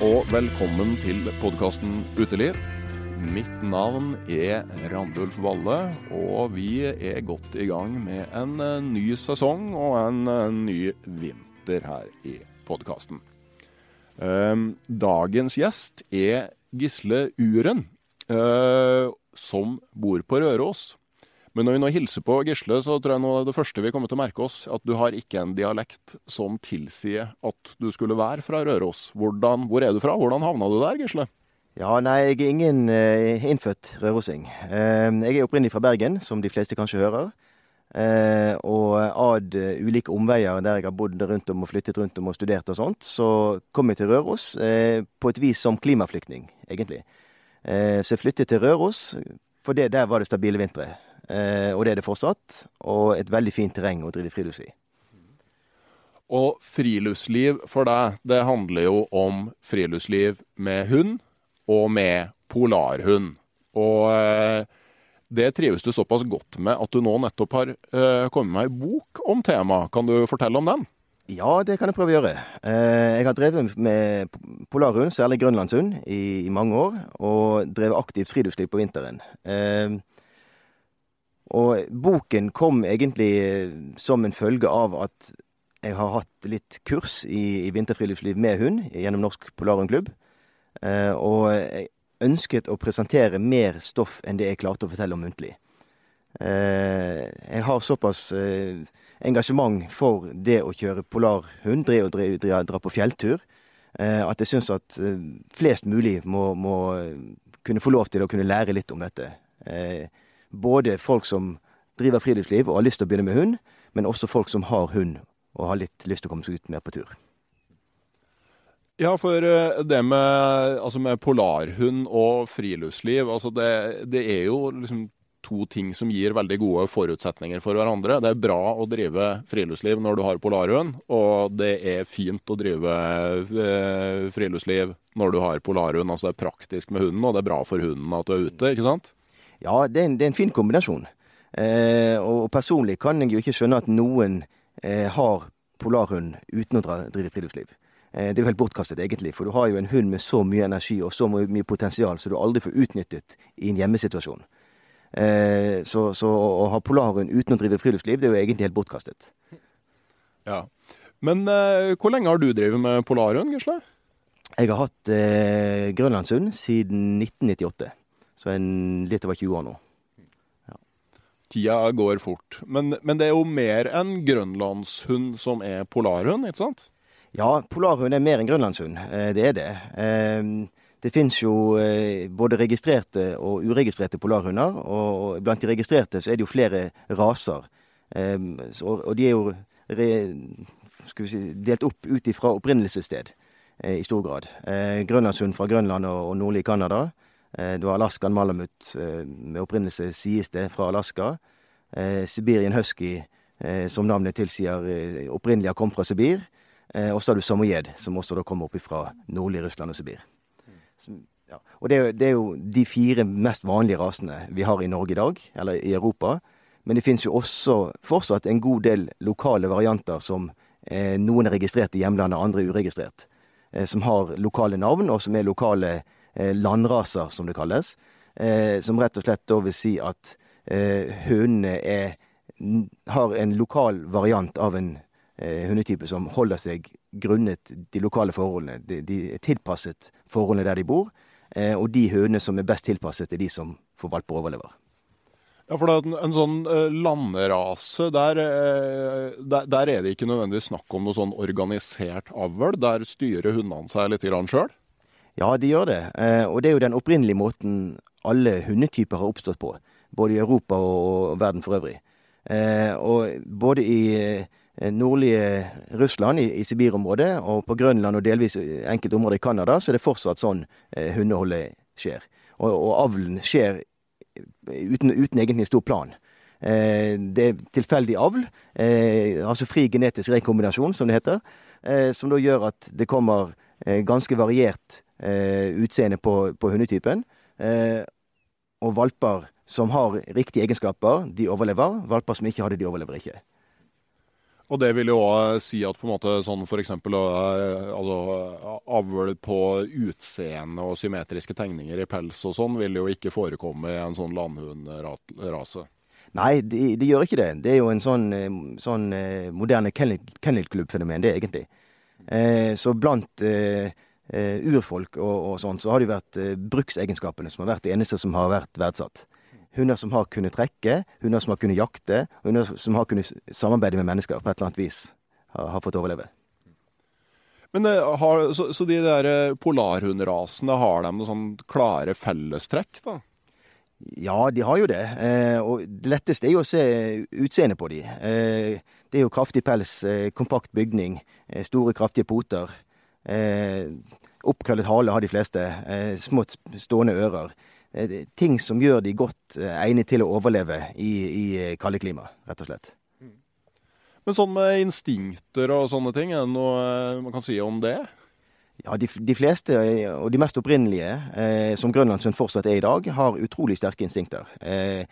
Og velkommen til podkasten Uteliv. Mitt navn er Randulf Valle, og vi er godt i gang med en eh, ny sesong og en eh, ny vinter her i podkasten. Dagens gjest er Gisle Uren, eh, som bor på Røros. Men når vi nå hilser på Gisle, så tror jeg nå det første vi kommer til å merke oss, at du har ikke en dialekt som tilsier at du skulle være fra Røros. Hvordan, hvor er du fra? Hvordan havna du der, Gisle? Ja, nei, jeg er ingen eh, innfødt rørosing. Eh, jeg er opprinnelig fra Bergen, som de fleste kanskje hører. Eh, og ad eh, ulike omveier der jeg har bodd rundt om og flyttet rundt om og studert og sånt, så kom jeg til Røros eh, på et vis som klimaflyktning, egentlig. Eh, så jeg flyttet til Røros, for det, der var det stabile vintre. Eh, og det er det fortsatt. Og et veldig fint terreng å drive friluftsliv. Og friluftsliv for deg, det handler jo om friluftsliv med hund og med polarhund. Og eh, det trives du såpass godt med at du nå nettopp har eh, kommet med ei bok om temaet. Kan du fortelle om den? Ja, det kan jeg prøve å gjøre. Jeg har drevet med polarhund, særlig grønlandshund, i, i mange år. Og drevet aktivt friluftsliv på vinteren. Og boken kom egentlig eh, som en følge av at jeg har hatt litt kurs i, i vinterfriluftsliv med hund gjennom Norsk Polarhundklubb. Eh, og jeg ønsket å presentere mer stoff enn det jeg klarte å fortelle om muntlig. Eh, jeg har såpass eh, engasjement for det å kjøre polarhund, dre og dre, dre, dra på fjelltur, eh, at jeg syns at eh, flest mulig må, må kunne få lov til å kunne lære litt om dette. Eh, både folk som driver friluftsliv og har lyst til å begynne med hund, men også folk som har hund og har litt lyst til å komme seg ut mer på tur. Ja, for eh, det med, altså med polarhund og friluftsliv, altså det, det, er jo liksom to ting som gir veldig gode forutsetninger for hverandre. Det er bra å drive friluftsliv når du har polarhund, og det er fint å drive eh, friluftsliv når du har polarhund. Altså det er praktisk med hunden, og det er bra for hunden at du er ute, ikke sant? Ja, det er en, det er en fin kombinasjon. Eh, og personlig kan jeg jo ikke skjønne at noen eh, har polarhund uten å dra, drive friluftsliv. Eh, det er jo helt bortkastet, egentlig, for du har jo en hund med så mye energi og så mye, mye potensial så du aldri får utnyttet i en hjemmesituasjon. Eh, så, så, å ha polarhund uten å drive friluftsliv, det er jo egentlig helt bortkastet. Ja. Men eh, hvor lenge har du drevet med polarhund, Gisle? Jeg har hatt eh, grønlandshund siden 1998. Så en litt over 20 år nå. Ja. Tida går fort. Men, men, det er jo mer enn grønlandshund som er polarhund, ikke sant? Ja, polarhund er mer enn grønlandshund. Eh, det er det. Eh, Det finnes jo eh, både registrerte og uregistrerte polarhunder, og blant de registrerte så er det jo flere raser. Og de er jo si, delt opp ut ifra opprinnelsessted i stor grad. Grønlandshund fra Grønland og nordlige Canada. Du har Alaskan Malamut med opprinnelse, sies det, fra Alaska. Sibirien Husky, som navnet tilsier, opprinnelig har kommet fra Sibir. Og så har du samoyed, som også da kommer opp fra nordlige Russland og Sibir. Ja. Og det er, det er, jo de fire mest vanlige rasene vi har i Norge i dag, eller i Europa. Men det finnes jo også fortsatt en god del lokale varianter som eh, noen er registrert i hjemlandet, andre er uregistrert. Eh, som har lokale navn, og som er lokale eh, landraser, som det kalles. Eh, som rett og slett da vil si at eh, hundene er, har en lokal variant av en eh, hundetype som holder seg grunnet de lokale forholdene. De, de er tilpasset forholdene der de bor. Eh, og de hundene som er best tilpasset, er de som får valper og overlever. Ja, for en, en sånn landerase, der, der, der, er det ikke nødvendigvis snakk om noe sånn organisert avl? Der styrer hundene seg litt sjøl? Ja, de gjør det. Uh, og det er jo den opprinnelige måten alle hundetyper har oppstått på. Både i Europa og, verden for øvrig. og både i Eh, nordlige Russland, i, Sibir-området, og på Grønland og delvis enkelte områder i Canada, så er det fortsatt sånn eh, hundeholdet skjer. Og, og avlen skjer uten, uten egentlig stor plan. Eh, det er tilfeldig avl, eh, altså fri genetisk rekombinasjon, som det heter, eh, som da gjør at det kommer eh, ganske variert utseende på, på hundetypen. og valper som har riktige egenskaper, de overlever. Valper som ikke har det, de overlever ikke. Og det vil jo òg si at på en måte sånn f.eks. Altså, avl på utseende og symmetriske tegninger i pels og sånn vil jo ikke forekomme i en sånn landhundrase. Nei, de, de, gjør ikke det. Det er jo en sånn, eh, sånn eh, moderne kennelklubbfenomen, det egentlig. Eh, så blant eh, eh, urfolk og, og sånn, så har det vært eh, bruksegenskapene som har vært det eneste som har vært verdsatt hunder som har kunnet trekke, hunder som har kunnet jakte, hunder som har kunnet samarbeide med mennesker på et eller annet vis, har, har fått overleve. Men eh, har, så, så, de der eh, polarhundrasene, har de noen sånn klare fellestrekk, da? Ja, de har jo det. Eh, og det letteste er jo å se utseendet på de. Eh, det er jo kraftig pels, eh, kompakt bygning, eh, store, kraftige poter. Oppkrøllet hale har de fleste. små, stående ører. Eh, ting som gjør de godt eh, egnet til å overleve i, i eh, kalde klima, rett og slett. Mm. Men sånn med instinkter og sånne ting, er det noe man kan si om det? Ja, de, de fleste, og de mest opprinnelige, eh, som grønlandshund fortsatt er i dag, har utrolig sterke instinkter. Eh,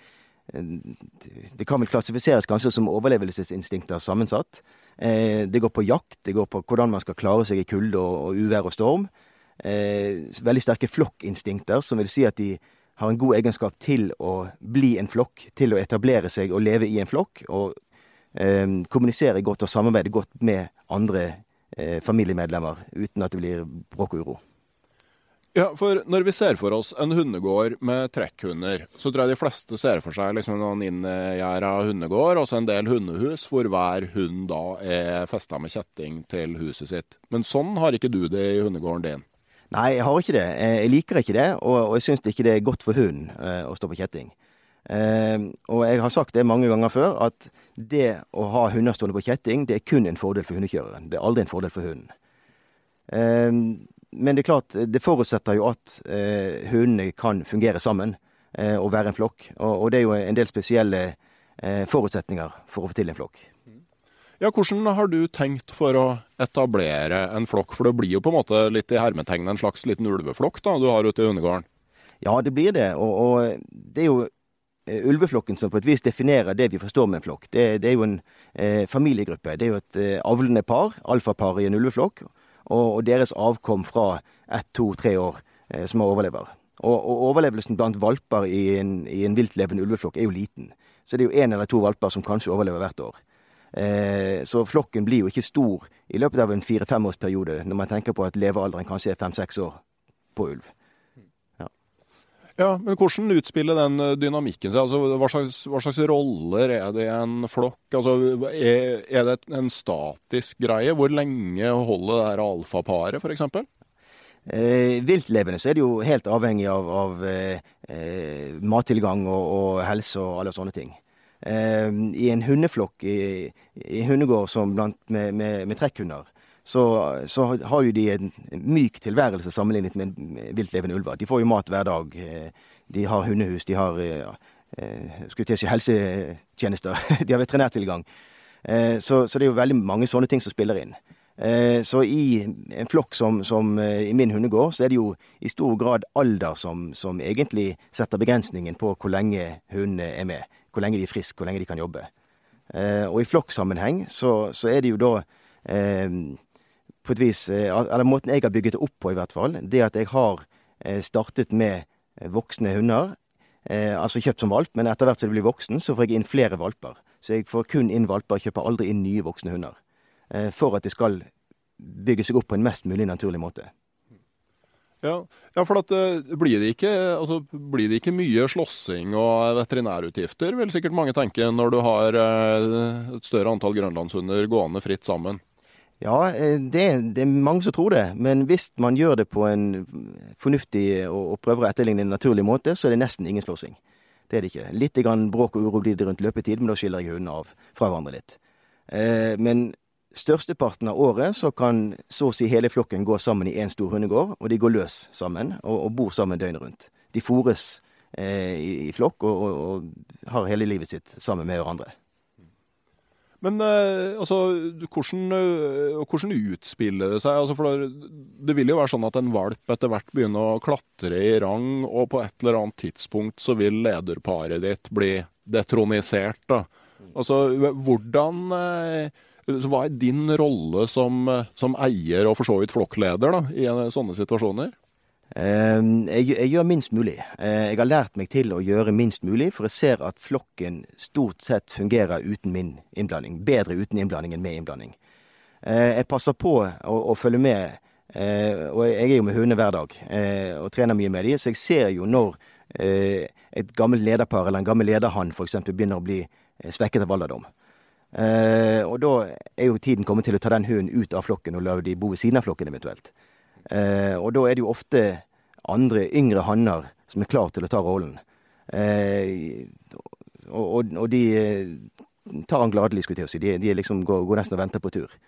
det kan vel klassifiseres kanskje som overlevelsesinstinkter sammensatt. Eh, det går på jakt, det går på hvordan man skal klare seg i kulde og, og uvær og storm eh, veldig sterke flokkinstinkter, som vil si at de har en god egenskap til å bli en flokk, til å etablere seg og leve i en flokk, og eh, kommunisere godt og samarbeide godt med andre eh, familiemedlemmer uten at det blir bråk og uro. Ja, for når vi ser for oss en hundegård med trekkhunder, så tror jeg de fleste ser for seg liksom noen inngjerda hundegård og så en del hundehus hvor hver hund da er festa med kjetting til huset sitt. Men sånn har ikke du det i hundegården din? Nei, jeg har ikke det. Eh, jeg liker ikke det, og, jeg syns ikke det er godt for hunden eh, å stå på kjetting. Eh, og jeg har sagt det mange ganger før, at det å ha hunder stående på kjetting, det er kun en fordel for hundekjøreren. Det er aldri en fordel for hunden. Eh, men det er klart, det forutsetter jo at eh, hundene kan fungere sammen eh, og være en flokk. Og, og, det er jo en del spesielle forutsetninger for å få til en flokk. Ja, Hvordan har du tenkt for å etablere en flokk? For det blir jo på en måte litt i hermetegn en slags liten ulveflokk da, du har ute i hundegården? Ja, det blir det. Og, og, det er jo eh, ulveflokken som på et vis definerer det vi forstår med en flokk. Det, det er jo en eh, familiegruppe. Det er jo et eh, avlende par, alfapar i en ulveflokk, og, deres avkom fra ett, to, tre år eh, som overlever. Og, og, overlevelsen blant valper i en, i en viltlevende ulveflokk er jo liten. Så det er jo én eller to valper som kanskje overlever hvert år. Eh, så flokken blir jo ikke stor i løpet av en fire-femårsperiode, når man tenker på at levealderen kanskje er fem-seks år på ulv. Ja. men hvordan utspiller den eh, dynamikken seg? Altså, hva, slags, hva, slags, roller er det i en flokk? Altså, er, er, det en statisk greie? Hvor lenge holder det her alfaparet, f.eks.? eh, viltlevende så er det jo helt avhengig av, av eh, eh, mattilgang og, og, helse og alle sånne ting. Eh, I en hundeflokk i, i hundegård som blant med, med, med trekkhunder, så, så, har jo de en myk tilværelse sammenlignet med viltlevende ulver. De får jo mat hver dag. Eh, de har hundehus, de har ja, skulle til si helsetjenester. de har veterinærtilgang. Så, så det er jo veldig mange sånne ting som spiller inn. Eh, så i en flokk som, som eh, i min hundegård, så er det jo i stor grad alder som, som egentlig setter begrensningen på hvor lenge hundene er med. Hvor lenge de er friske, hvor lenge de kan jobbe. Eh, og i flokksammenheng så, så er det jo da på et vis Eller måten jeg har bygget det opp på, i hvert fall, det at jeg har startet med voksne hunder. altså kjøpt som valp, men etter hvert som de blir voksen, så får jeg inn flere valper. Så jeg får kun inn valper, kjøper aldri inn nye voksne hunder. Eh, for at det skal bygge seg opp på en mest mulig naturlig måte. Ja, ja for at, blir, det ikke, altså, blir, det ikke, mye slåssing og veterinærutgifter, vil sikkert mange tenke, når du har et større antall grønlandshunder gående fritt sammen? Ja, det, det, er mange som tror det. Men hvis man gjør det på en fornuftig og, og prøver å etterligne en naturlig måte, så er det nesten ingen slåssing. Det er det ikke. Litt grann bråk og uro blir det rundt løpetid, men da skiller jeg hundene av fra hverandre litt. Eh, men Størsteparten av året så kan så å si hele flokken gå sammen i én stor hundegård, og de går løs sammen og, og bor sammen døgnet rundt. De fôres eh, i, i, flokk og, og, og, har hele livet sitt sammen med hverandre. Men eh, altså, hvordan, eh, hvordan, utspiller det seg? Altså, for det vil jo være sånn at en valp etter hvert begynner å klatre i rang, og på et eller annet tidspunkt så vil lederparet ditt bli detronisert. da. Altså, hvordan eh, hva er din rolle som, som, eier og for så vidt flokkleder da, i sånne situasjoner? Ehm, jeg, jeg, gjør minst mulig. Eh, jeg har lært meg til å gjøre minst mulig, for jeg ser at flokken stort sett fungerer uten min innblanding. Bedre uten innblanding enn med innblanding. Eh, jeg passer på å, å følge med, eh, og jeg er jo med hundene hver dag og trener mye med dem, så jeg ser jo når et gammelt lederpar eller en gammel lederhann f.eks. begynner å bli svekket av alderdom. Og da er jo tiden kommet til å ta den hunden ut av flokken og la de bo ved siden av flokken eventuelt. Eh, og da er det jo ofte andre yngre hanner som er klar til å ta rollen. Eh, og, og, de eh, tar han gladelig, skulle jeg til å si. De, de liksom går, går, nesten og venter på tur.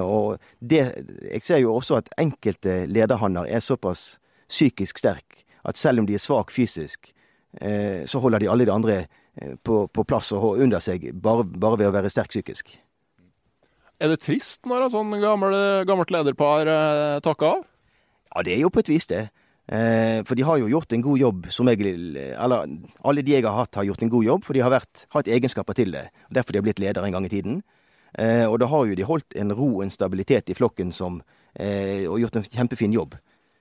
Og det, jeg ser jo også at enkelte lederhanner er såpass psykisk sterk at selv om de er svak fysisk, så holder de alle de andre på, på, plass og under seg bare, bare, ved å være sterk psykisk. Er det trist når et sånt gammelt lederpar eh, takker av? Ja, det er jo på et vis det. Eh, for de har jo gjort en god jobb, som jeg Eller alle de jeg har hatt, har gjort en god jobb, for de har vært, hatt egenskaper til det. og Derfor de har blitt leder en gang i tiden. Eh, og da har jo de holdt en ro og en stabilitet i flokken som, eh, og gjort en kjempefin jobb.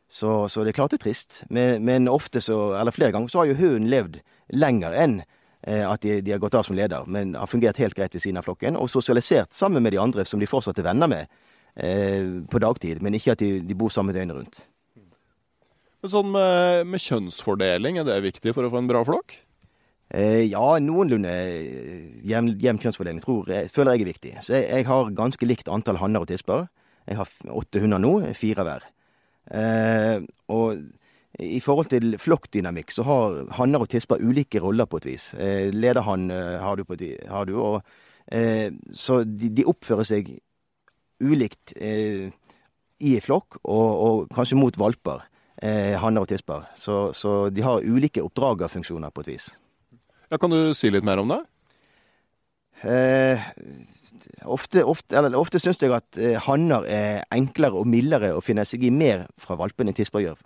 Så, så, det er klart det er trist. Men, men ofte så, eller flere ganger, så har jo hunden levd lenger enn at de, de, har gått av som leder, men har fungert helt greit ved siden av flokken. Og sosialisert sammen med de andre som de fortsatt er venner med eh, på dagtid, men ikke at de, de bor sammen døgnet rundt. Men sånn med, med, kjønnsfordeling, er det viktig for å få en bra flokk? Eh, ja, noenlunde eh, jevn, jevn kjønnsfordeling tror jeg, føler jeg er viktig. Så jeg, jeg har ganske likt antall hanner og tisper. Jeg har åtte hunder nå, fire hver. Eh, og i forhold til flokkdynamikk så har hanner og tisper ulike roller på et vis. Eh, lederhann eh, har du, på et, har du og, eh, så de, de, oppfører seg ulikt eh, i flokk, og, og, kanskje mot valper, eh, hanner og tisper. Så, så, de har ulike oppdragerfunksjoner på et vis. Ja, kan du si litt mer om det? Eh, ofte, ofte, ofte syns jeg at eh, hanner er enklere og mildere å finne seg i mer fra valpene enn tisper gjør.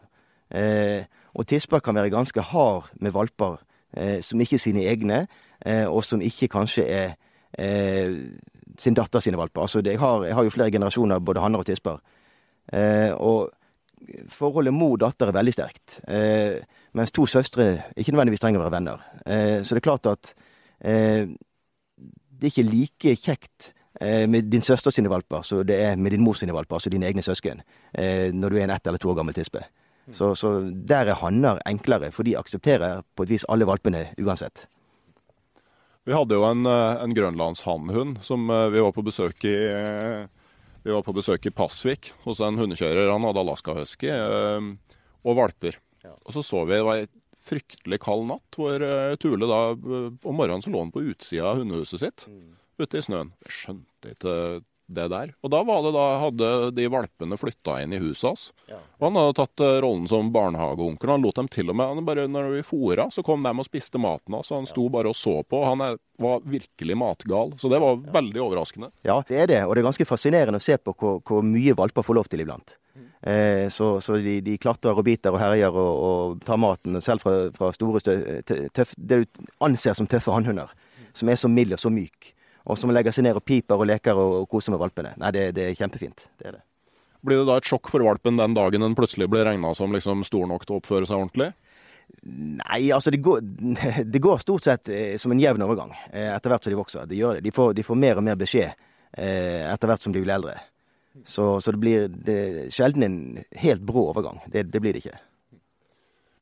Eh, og tisper kan være ganske hard med valper eh, som ikke er sine egne, eh, og som ikke kanskje er eh, sin datter sine valper. Altså, jeg har, jeg, har, jo flere generasjoner både hanner og tisper. Eh, og forholdet mor-datter er veldig sterkt. Eh, mens to søstre ikke nødvendigvis trenger å være venner. så det er klart at det er ikke like kjekt med din søster sine valper som det er med din mor sine valper, altså dine egne søsken, når du er en ett eller to år gammel tispe. Så, så der er hanner enklere, for de aksepterer på et vis alle valpene uansett. Vi hadde jo en, eh, en grønlandshannhund som eh, vi var på besøk i eh, Vi var på besøk i Pasvik hos en hundekjører. Han hadde Alaska Husky og valper. Og så så vi det var ei fryktelig kald natt, hvor Tule da Om morgenen så lå han på utsida av hundehuset sitt, ute i snøen. Jeg skjønte ikke det der. Og da da, hadde de valpene flytta inn i huset hans. Og han hadde tatt eh, rollen som barnehageonkel. Han lot dem til og med han bare, Når vi fôra, så kom de og spiste maten hans. Han sto bare og så på. Han er, var virkelig matgal. Så det var veldig overraskende. Ja, det er det. Og det er ganske fascinerende å se på hvor, hvor mye valper får lov til iblant. Eh, så, så de, de klatrer og biter og herjer og, og tar maten, selv fra, fra store, tøff, det du anser som tøffe hannhunder. Som er så mild og så myk. Og som legger seg ned og piper og leker og, og koser med valpene. Nei, det, det er kjempefint. Det er det. Blir det da et sjokk for valpen den dagen den plutselig blir regna som liksom stor nok til å oppføre seg ordentlig? Nei, altså det går, det går stort sett eh, som en jevn overgang eh, etter hvert som de vokser. De, gjør det. De, får, de får mer og mer beskjed eh, etter hvert som de blir eldre. Så, så det blir det, sjelden en helt brå overgang. Det, det blir det ikke.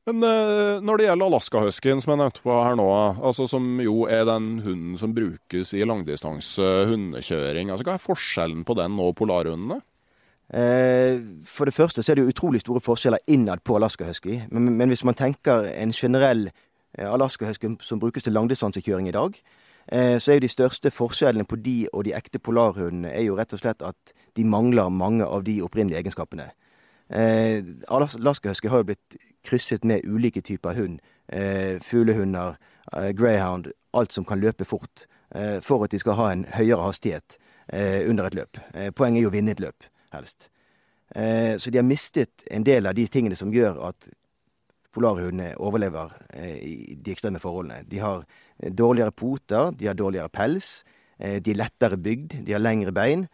Men eh, når det gjelder Alaska Huskyen, som jeg nevnte på her nå, altså som jo er den hunden som brukes i langdistanse hundekjøring, altså hva er forskjellen på den og polarhundene? Eh, for det første så er det jo utrolig store forskjeller innad på Alaska Husky. Men, men hvis man tenker en generell eh, Alaska Husky som brukes til langdistansekjøring i dag, så er jo de største forskjellene på de og de ekte polarhundene er jo rett og slett at de mangler mange av de opprinnelige egenskapene. Eh, Alaskahusky har jo blitt krysset med ulike typer hund. Eh, Fuglehunder, eh, greyhound, alt som kan løpe fort. Eh, for at de skal ha en høyere hastighet eh, under et løp. Eh, poenget er jo å vinne et løp, helst. Eh, så de har mistet en del av de tingene som gjør at polarhundene overlever i de ekstreme forholdene. De har dårligere poter, de har dårligere pels, de er lettere bygd, de har lengre bein.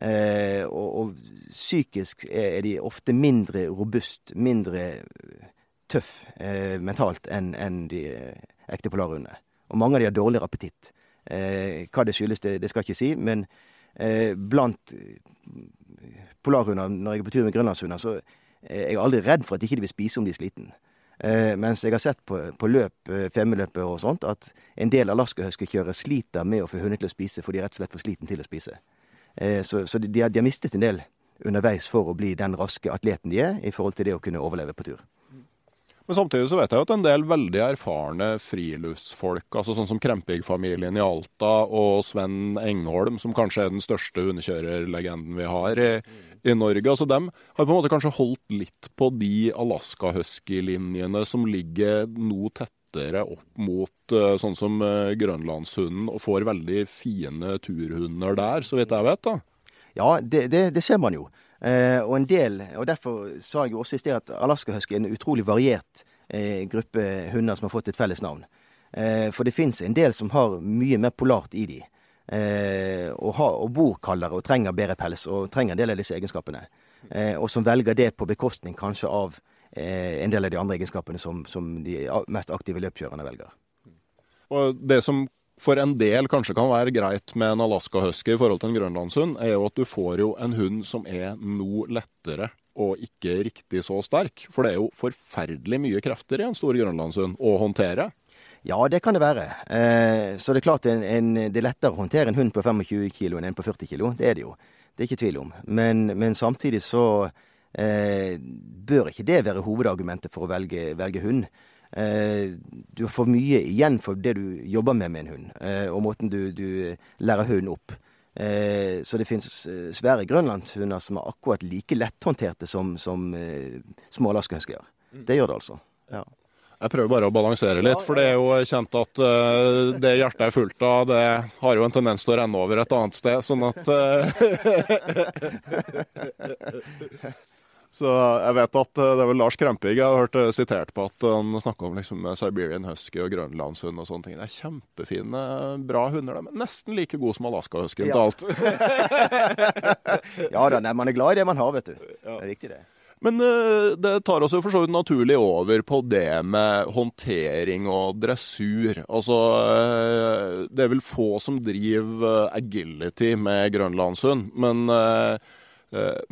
Eh, og, og psykisk er de ofte mindre robust, mindre eh, tøff eh, mentalt enn en de eh, ekte polarhundene. Og mange av de har dårligere appetitt. Eh, hva det skyldes, det, det skal jeg ikke si, men eh, blant polarhunder, når jeg er på tur med grønlandshunder, så er jeg aldri redd for at de ikke vil spise om de er sliten. Mens jeg har sett på, på løp, femmeløpet og sånt, at en del alaskahøskekjørere sliter med å få hundene til å spise, for de er rett og slett for sliten til å spise. Eh, så så de, har, de har mistet en del underveis for å bli den raske atleten de er, i forhold til det å kunne overleve på tur. Men samtidig så vet jeg jo at en del veldig erfarne friluftsfolk, altså sånn som Krempig-familien i Alta og Sven Engholm, som kanskje er den største hundekjørerlegenden vi har i, i Norge, altså dem har på en måte kanskje holdt litt på de Alaska Husky-linjene som ligger noe tettere opp mot eh, sånn som eh, grønlandshunden, og får veldig fine turhunder der, så vidt jeg vet. da. Ja, det, det, det ser man jo. Eh, og en del, og derfor sa jeg jo også i sted at Alaska Husky er en utrolig variert eh, gruppe hunder som har fått et felles navn. Eh, for det fins en del som har mye mer polart i de. Eh, og, har, og bor kaldere og trenger bedre pels og trenger en del av disse egenskapene. Og som velger det på bekostning kanskje av en del av de andre egenskapene som, som de mest aktive løpkjørerne velger. Og det som for en del kanskje kan være greit med en Alaska Husky i forhold til en grønlandshund, er jo at du får jo en hund som er noe lettere og ikke riktig så sterk. For det er jo forferdelig mye krefter i en stor grønlandshund å håndtere. Ja, det kan det være. Eh, så det er klart en, en, det er lettere å håndtere en hund på 25 kilo enn en på 40 kilo. Det er det jo. Det er ikke tvil om. Men, men samtidig så eh, bør ikke det være hovedargumentet for å velge, velge hund. Eh, du får mye igjen for det du jobber med med en hund, eh, og måten du, du lærer hunden opp. Eh, så det finnes eh, svære grønlandshunder som er akkurat like letthåndterte som, som eh, små alaskahuskyer. Det gjør det altså. Ja. Jeg prøver bare å balansere litt, for det er jo kjent at uh, det hjertet er fullt av, det har jo en tendens til å renne over et annet sted. Sånn at eh, Så jeg vet at eh, det er vel Lars Krempig jeg har hørt eh, sitert på at han snakker om liksom Siberian Husky og grønlandshund og sånne ting. Det er kjempefine, bra hunder. De er nesten like gode som Alaska Huskyen til alt. ja da, nei, man er glad i det man har, vet du. Det er viktig, det. Men eh, det tar oss jo for så vidt naturlig over på det med håndtering og dressur. Altså, eh, det er vel få som driver eh, agility med grønlandshund, men, eh, eh,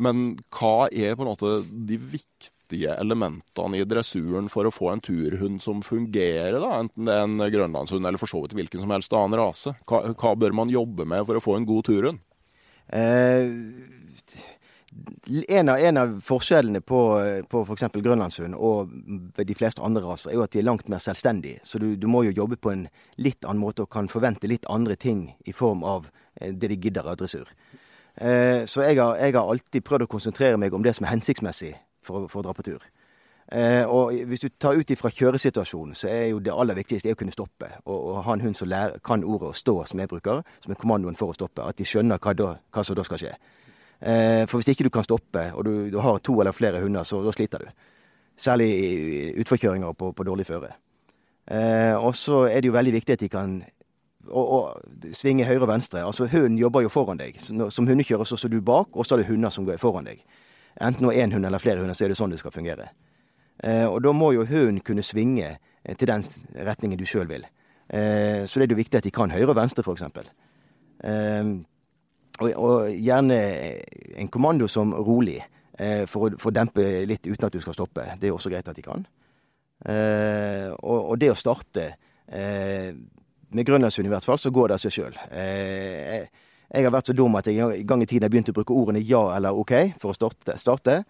men hva er på en måte de viktige elementene i dressuren for å få en turhund som fungerer, da? enten det er en grønlandshund eller for så vidt hvilken som helst annen rase? Hva, hva bør man jobbe med for å få en god turhund? Eh, en av, en av forskjellene på, på f.eks. grønlandshund og de fleste andre raser, er jo at de er langt mer selvstendige. Så du, du, må jo jobbe på en litt annen måte og kan forvente litt andre ting i form av eh, det de gidder av dressur. Eh, så jeg har, jeg har, alltid prøvd å konsentrere meg om det som er hensiktsmessig for, for å dra på tur. Eh, og hvis du tar ut ifra kjøresituasjonen, så er jo det aller viktigste å kunne stoppe. Og, og ha en hund som lærer, kan ordet å stå, som jeg bruker, som er kommandoen for å stoppe. At de skjønner hva, da, hva som da skal skje. Eh, for hvis ikke du kan stoppe, og du, du har to eller flere hunder, så da sliter du. Særlig utforkjøringer på, på dårlig føre. Og så er det jo veldig viktig at de kan og, og, svinge høyre og venstre. Altså Hunden jobber jo foran deg. Som hundekjører så står du bak, og så er det hunder som går foran deg. Enten det er én hund eller flere hunder, så er det sånn det skal fungere. Eh, og da må jo hunden kunne svinge eh, til den retningen du sjøl vil. Eh, så det er jo viktig at de kan høyre og venstre, f.eks. Eh, og, og, gjerne en kommando som rolig, eh, for, å, for, å, dempe litt uten at du skal stoppe. Det er også greit at de kan. Eh, og, og, det å starte eh, Med Grønlandshund i hvert fall, så går det av seg sjøl. Jeg, jeg, har vært så dum at jeg i gang i tiden har begynt å bruke ordene ja eller OK for å starte. starte.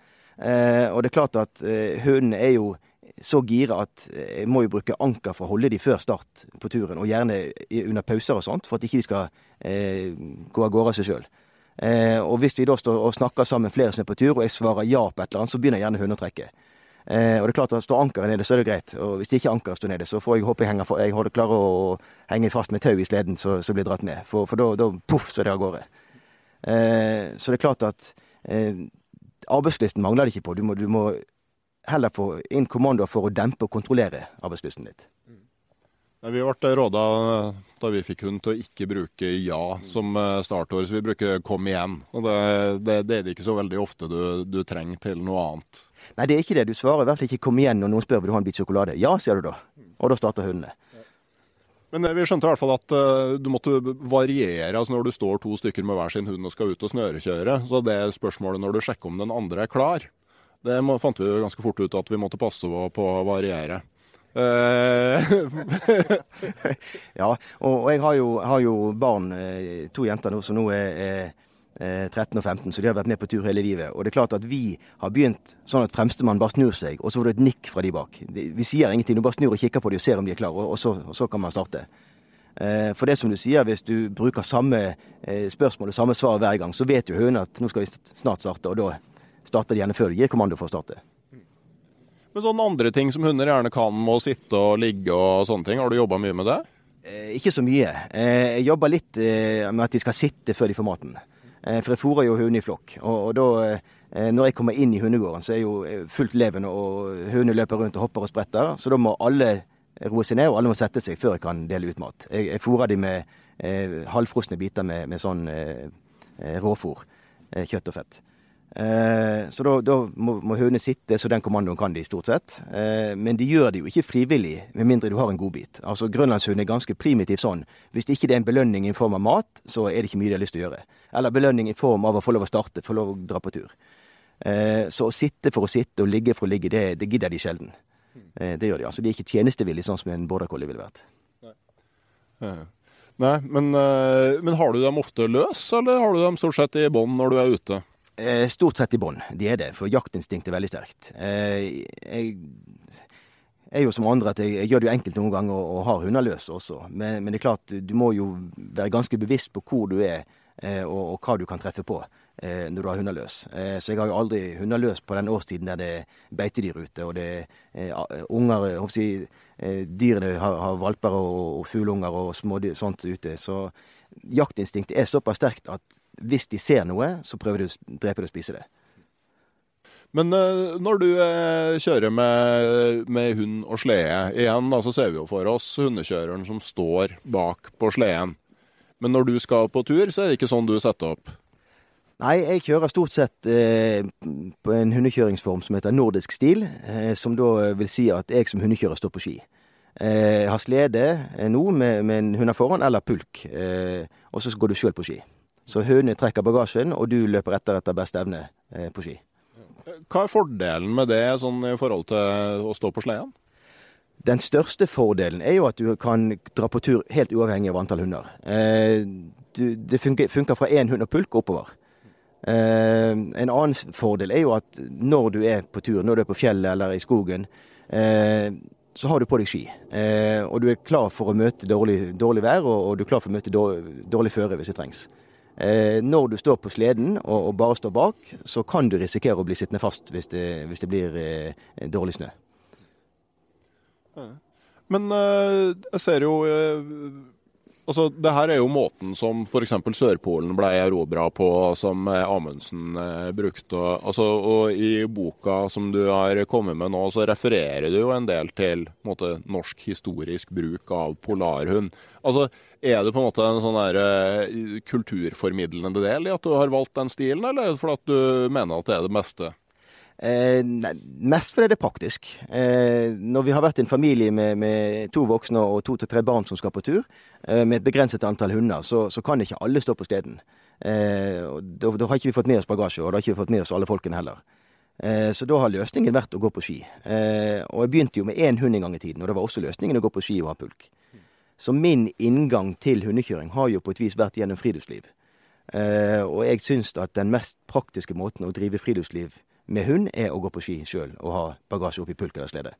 og det er klart at hundene er jo så gira at jeg må jo bruke anker for å holde de før start på turen, og gjerne under pauser og sånt, for at ikke de skal eh, gå av gårde av seg sjøl. Eh, og hvis vi da står og snakker sammen flere som er på tur, og jeg svarer ja på et eller annet, så begynner gjerne hundene å trekke. Eh, og det er klart at Står ankeret nede, så er det greit. Og hvis ikke ankeret står nede, så får jeg håpe jeg, henger, jeg holder klarer å henge fast med tau i sleden så, så blir dratt med. For, for da, poff, så er det av gårde. Eh, så det er klart at eh, arbeidslysten mangler det ikke på. Du må, du må heller få inn kommandoer for å dempe og kontrollere arbeidslysten litt. Vi ble råda da vi fikk hund til å ikke bruke ja som eh, startår, så vi bruker kom igjen. Og det, det, det er det ikke så veldig ofte du, du, trenger til noe annet. Nei, det er ikke det. Du svarer i hvert fall ikke kom igjen når noen spør vil du ha en bit sjokolade. Ja, sier du da. Og da starter hundene. Men eh, vi skjønte i hvert fall at uh, du måtte variere altså når du står to stykker med hver sin hund og skal ut og snørekjøre. Så det er spørsmålet når du sjekker om den andre er klar. Det fant vi jo ganske fort ut at vi måtte passe på å variere. Eh, ja, og, jeg har jo, har jo, barn, to jenter nå, som nå er, er 13 og 15, så de har vært med på tur hele livet. Og det er klart at vi har begynt sånn at fremstemann bare snur seg, og så får du et nikk fra de bak. Vi sier ingenting, du bare snur og kikker på de og ser om de er klare, og så, og så kan man starte. For det som du sier, hvis du bruker samme spørsmål og samme svar hver gang, så vet jo høna at nå skal vi snart starte, og da starter de gjerne før du gir kommando for å starte. Men sånne andre ting som hunder gjerne kan, må sitte og ligge og sånne ting, har du jobba mye med det? Eh, ikke så mye. Eh, jeg jobber litt eh, med at de skal sitte før de får maten. Eh, for jeg fôrer jo hundene i flokk. Og, og da, eh, når jeg kommer inn i hundegården, så er jo eh, fullt levende, og hundene løper rundt og hopper og spretter. Så da må alle roe seg ned, og alle må sette seg før jeg kan dele ut mat. Jeg, jeg fôrer de med halvfrosne biter med, med sånn råfôr. kjøtt og fett. Eh, så da, da må, må høne sitte, så den kommandoen kan de stort sett. Eh, men de gjør det jo ikke frivillig, med mindre du har en godbit. Altså Grønlandshund er ganske primitiv sånn. Hvis det ikke er en belønning i form av mat, så er det ikke mye de har lyst til å gjøre. Eller belønning i form av å få lov å starte, få lov å dra på tur. Eh, så å sitte for å sitte og ligge for å ligge, det, det gidder de sjelden. det gjør de. Altså De er ikke tjenestevillige, sånn som en border collie ville vært. Nei. Nei, men, men har du dem ofte løs, eller har du dem stort sett i bånd når du er ute? Eh, stort sett i bånn. De er det, for jaktinstinktet er veldig sterkt. Eh, jeg er jo som andre at jeg, gjør det jo enkelt noen ganger og, og har hunder løs også. Men, men, det er klart, du må jo være ganske bevisst på hvor du er eh, og, og hva du kan treffe på når du har hunder løs. Så jeg har jo aldri hunder løs på den årstiden der det er beitedyr ute og det er unger jeg, Dyrene har, har valper og, og fugleunger og smådyr sånt ute. Så jaktinstinktet er såpass sterkt at hvis de ser noe, så prøver de å drepe det og spise det. Men uh, når du uh, kjører med, med, hund og slede, igjen da så ser vi jo for oss hundekjøreren som står bak på sleden. Men når du skal på tur, så er det ikke sånn du setter opp? Nei, jeg kjører stort sett eh, på en hundekjøringsform som heter nordisk stil. Eh, som da vil si at jeg som hundekjører står på ski. Eh, jeg har slede nå med, med en hund foran, eller pulk. og så går du sjøl på ski. Så hundene trekker bagasjen, og du løper etter etter beste evne eh, på ski. Hva er fordelen med det sånn i forhold til å stå på sleden? Den største fordelen er jo at du kan dra på tur helt uavhengig av antall hunder. Eh, du, det funker, fra én hund og pulk oppover. Eh, en annen fordel er jo at når du er på tur, når du er på fjellet eller i skogen, eh, så har du på deg ski. Eh, og du er klar for å møte dårlig, dårlig vær, og, du er klar for å møte dårlig, dårlig føre hvis det trengs. Eh, når du står på sleden og, bare står bak, så kan du risikere å bli sittende fast hvis det, hvis det blir eh, dårlig snø. Men eh, jeg ser jo Altså, det her er jo måten som f.eks. Sørpolen ble erobra på, som Amundsen eh, brukte. Altså, og I boka som du har kommet med nå, så refererer du jo en del til en måte, norsk historisk bruk av polarhund. Altså, Er det på en måte en sånn der, uh, kulturformidlende del i at du har valgt den stilen, eller er det fordi at du mener at det er det beste? Eh, mest fordi det er praktisk. Eh, når vi har vært en familie med, med to voksne og to til tre barn som skal på tur, eh, med et begrenset antall hunder, så, så, kan ikke alle stå på steden. Eh, da, da, har ikke vi fått med oss bagasje, og da har ikke vi fått med oss alle folkene heller. Eh, så da har løsningen vært å gå på ski. Eh, og jeg begynte jo med én hund en gang i tiden, og det var også løsningen å gå på ski og ha pulk. Så min inngang til hundekjøring har jo på et vis vært gjennom friluftsliv. og jeg syns at den mest praktiske måten å drive friluftsliv med hund, er å gå på ski sjøl og ha bagasje oppi pulk eller slede.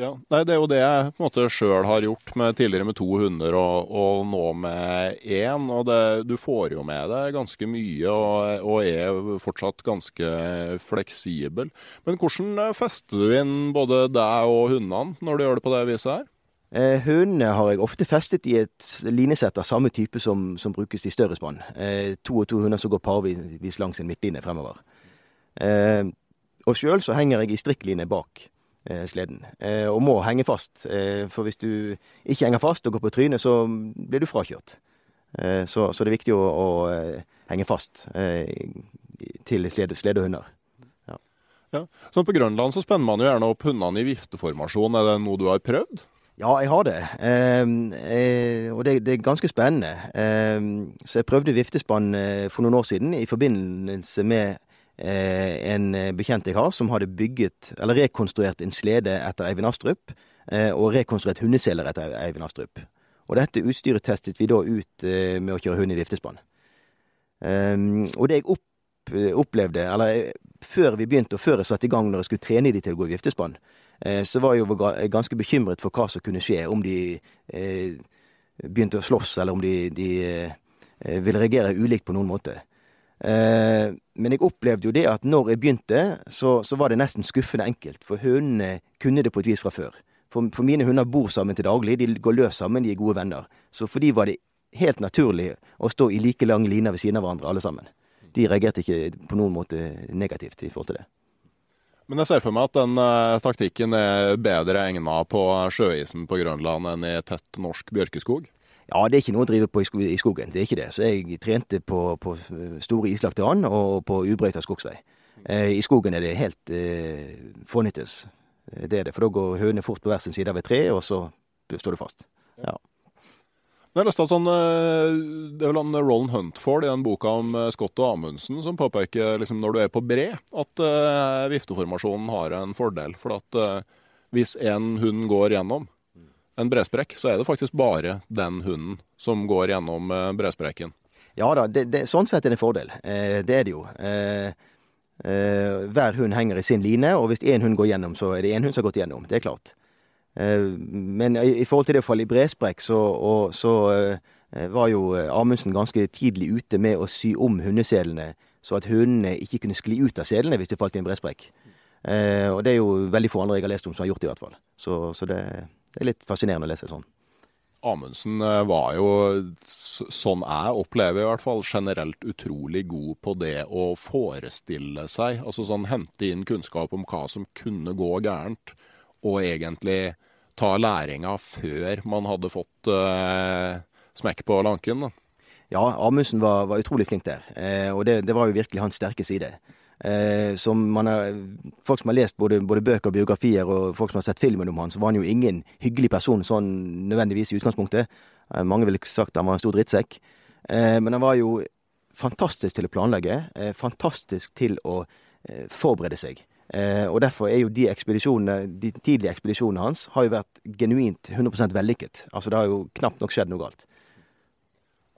Ja, nei, Det er jo det jeg på en måte sjøl har gjort med tidligere med to hunder og, og nå med én. og det, Du får jo med deg ganske mye og, og, er fortsatt ganske fleksibel. Men hvordan fester du inn både deg og hundene når du gjør det på det viset her? Eh, hundene har jeg ofte festet i et linesett av samme type som, som brukes i større spann. Eh, to og to hunder som går parvis langs en midtline fremover. Eh, og sjøl så henger jeg i strikkline bak eh, sleden, eh, og må henge fast. for hvis du ikke henger fast og går på trynet, så blir du frakjørt. Så, så, det er viktig å, å henge fast til slede, sledehunder. Ja. ja. Så på Grønland så spenner man jo gjerne opp hundene i vifteformasjon. Er det noe du har prøvd? Ja, jeg har det. Eh, og det, det, er ganske spennende. Eh, så jeg prøvde viftespann for noen år siden i forbindelse med en eh, bekjent jeg har, som hadde bygget, eller rekonstruert en slede etter Eivind Astrup, eh, og rekonstruert hundeseler etter Eivind Astrup. Og dette utstyret testet vi da ut med å kjøre hund i viftespann. Ehm, og det jeg opp, opplevde, eller før vi begynte, og før jeg satte i gang når jeg skulle trene de til å gå i viftespann, så var jeg jo ganske bekymret for hva som kunne skje, om de begynte å slåss, eller om de, de ville reagere ulikt på noen måte. Eh, men jeg opplevde jo det at når jeg begynte, så, så var det nesten skuffende enkelt. For hundene kunne det på et vis fra før. For, for, mine hunder bor sammen til daglig, de går løs sammen, de er gode venner. Så for de var det helt naturlig å stå i like lange liner ved siden av hverandre, alle sammen. De reagerte ikke på noen måte negativt i forhold til det. Men jeg ser for meg at den uh, taktikken er bedre egna på sjøisen på Grønland enn i tett norsk bjørkeskog? Ja, det er ikke noe å drive på i skogen. Det er ikke det. Så jeg trente på, på store islagte vann og på ubrøyta skogsvei. Eh, I skogen er det helt eh, fånyttes. Eh, det er det. For da går hønene fort på hver sin side av et tre, og så står du fast. Ja. Men jeg leste at sånn, eh, Det er vel han Roland Huntford i den boka om Scott og Amundsen som påpeker liksom, når du er på bre, at uh, vifteformasjonen har en fordel. For at uh, hvis en hund går gjennom, en bresprekk, så er det faktisk bare den hunden som går gjennom eh, bresprekken. Ja da, det, det, sånn sett er det en fordel. Eh, det er det jo. Eh, eh, hver hund henger i sin line, og hvis én hund går gjennom, så er det én hund som har gått gjennom. Det er klart. Eh, men i, i, forhold til det å falle i bresprekk, så, og, så eh, var jo Amundsen ganske tidlig ute med å sy om hundeselene, så at hundene ikke kunne skli ut av selene hvis de falt i en bresprekk. og det er jo veldig få andre jeg har lest om som har gjort det, i hvert fall. Så, så det det er litt fascinerende å lese sånn. Amundsen eh, var jo, sånn jeg opplever i hvert fall, generelt utrolig god på det å forestille seg. Altså sånn hente inn kunnskap om hva som kunne gå gærent, og egentlig ta læringa før man hadde fått uh, smekk på lanken. da. Ja, Amundsen var, var, utrolig flink der, eh, og det, det, var jo virkelig hans sterke side. Eh, som har, folk som har lest både, både, bøker og biografier, og folk som har sett filmen om han, så var han jo ingen hyggelig person sånn nødvendigvis i utgangspunktet. Eh, mange ville sagt han var en stor drittsekk. Eh, men han var jo fantastisk til å planlegge, eh, fantastisk til å eh, forberede seg. Eh, og derfor er jo de ekspedisjonene, de tidlige ekspedisjonene hans har jo vært genuint 100% vellykket. Altså det har jo knapt nok skjedd noe galt.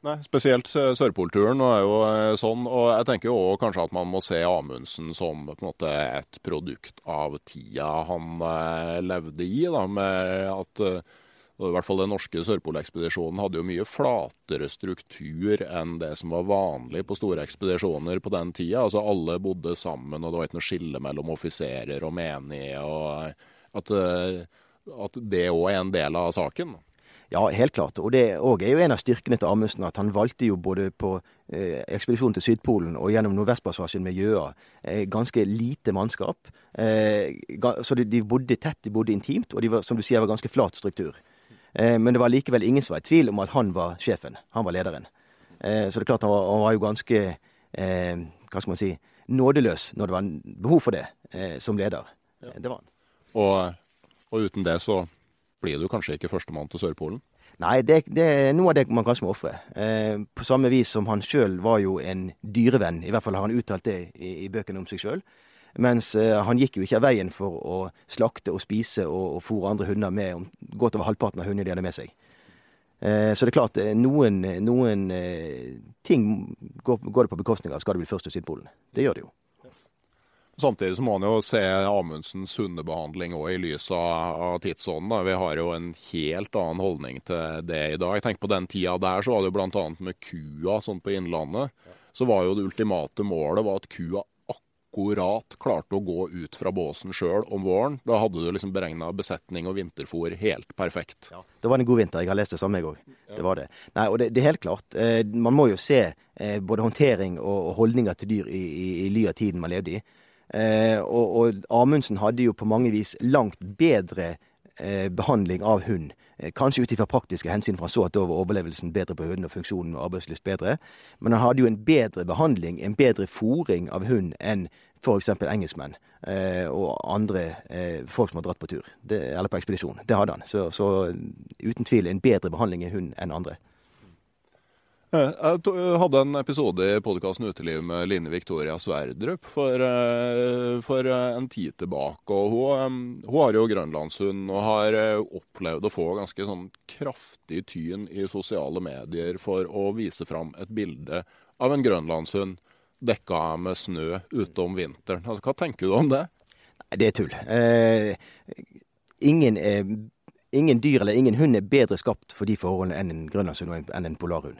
Nei, spesielt Sørpolturen er jo eh, sånn. Og jeg tenker jo kanskje at man må se Amundsen som på en måte et produkt av tida han eh, levde i. da, med at eh, i hvert fall Den norske Sørpolekspedisjonen hadde jo mye flatere struktur enn det som var vanlig på store ekspedisjoner på den tida. Altså Alle bodde sammen, og det var ikke noe skille mellom offiserer og menige. og At, at det òg er en del av saken. Ja, helt klart. Og det òg er jo en av styrkene til Amundsen. At han valgte jo både på eh, ekspedisjonen til Sydpolen og gjennom Nordvestpassasjen med Gjøa eh, ganske lite mannskap. Eh, så de, de, bodde tett, de bodde intimt, og de var, som du sier, var ganske flat struktur. Eh, men det var likevel ingen som var i tvil om at han var sjefen. Han var lederen. Eh, så det er klart han var, han var jo ganske eh, Hva skal man si nådeløs når det var behov for det som leder. Ja. Det var han. Og, og uten det så blir du kanskje ikke førstemann til Sørpolen? Nei, det, det, er noe av det man kanskje må ofre. Eh, på samme vis som han sjøl var jo en dyrevenn. I hvert fall har han uttalt det i, i bøkene om seg sjøl. Mens eh, han gikk jo ikke av veien for å slakte og spise og, og fôre andre hunder med om, godt over halvparten av hundene de hadde med seg. Eh, så det er klart, eh, noen, noen eh, ting går, går, det på bekostning av skal det bli først til Sydpolen. Det gjør det jo. Samtidig så må man jo se Amundsens hundebehandling òg i lys av tidsånden. Vi har jo en helt annen holdning til det i dag. Tenker På den tida der så var det jo bl.a. med kua sånn på Innlandet. Så var jo det ultimate målet var at kua akkurat klarte å gå ut fra båsen sjøl om våren. Da hadde du liksom beregna besetning og vinterfôr helt perfekt. Ja. Det var en god vinter. Jeg har lest det samme, jeg òg. Ja. Det var det. Nei, og det, det, er helt klart. Eh, man må jo se eh, både håndtering og holdninger til dyr i, i, i ly av tiden man levde i. Eh, og, og, Amundsen hadde jo på mange vis langt bedre eh, behandling av hund. Eh, kanskje ut ifra praktiske hensyn, for han så at da var overlevelsen bedre på hunden og funksjonen og arbeidslyst bedre. Men han hadde jo en bedre behandling, en bedre fòring av hund enn f.eks. engelskmenn og andre folk som har dratt på tur, eller på ekspedisjon. Det hadde han. Så, så uten tvil en bedre behandling av hund enn andre. Eh, jeg hadde en episode i podkasten Uteliv med Line Victoria Sverdrup for, eh, for, eh, en tid tilbake. og hun, hun, har jo grønlandshund og har opplevd å få ganske sånn kraftig tyn i sosiale medier for å vise fram et bilde av en grønlandshund dekka med snø ute om vinteren. Altså, hva tenker du om det? Det er tull. Eh, ingen, er ingen, dyr eller ingen hund er bedre skapt for de forholdene enn en grønlandshund enn en polarhund.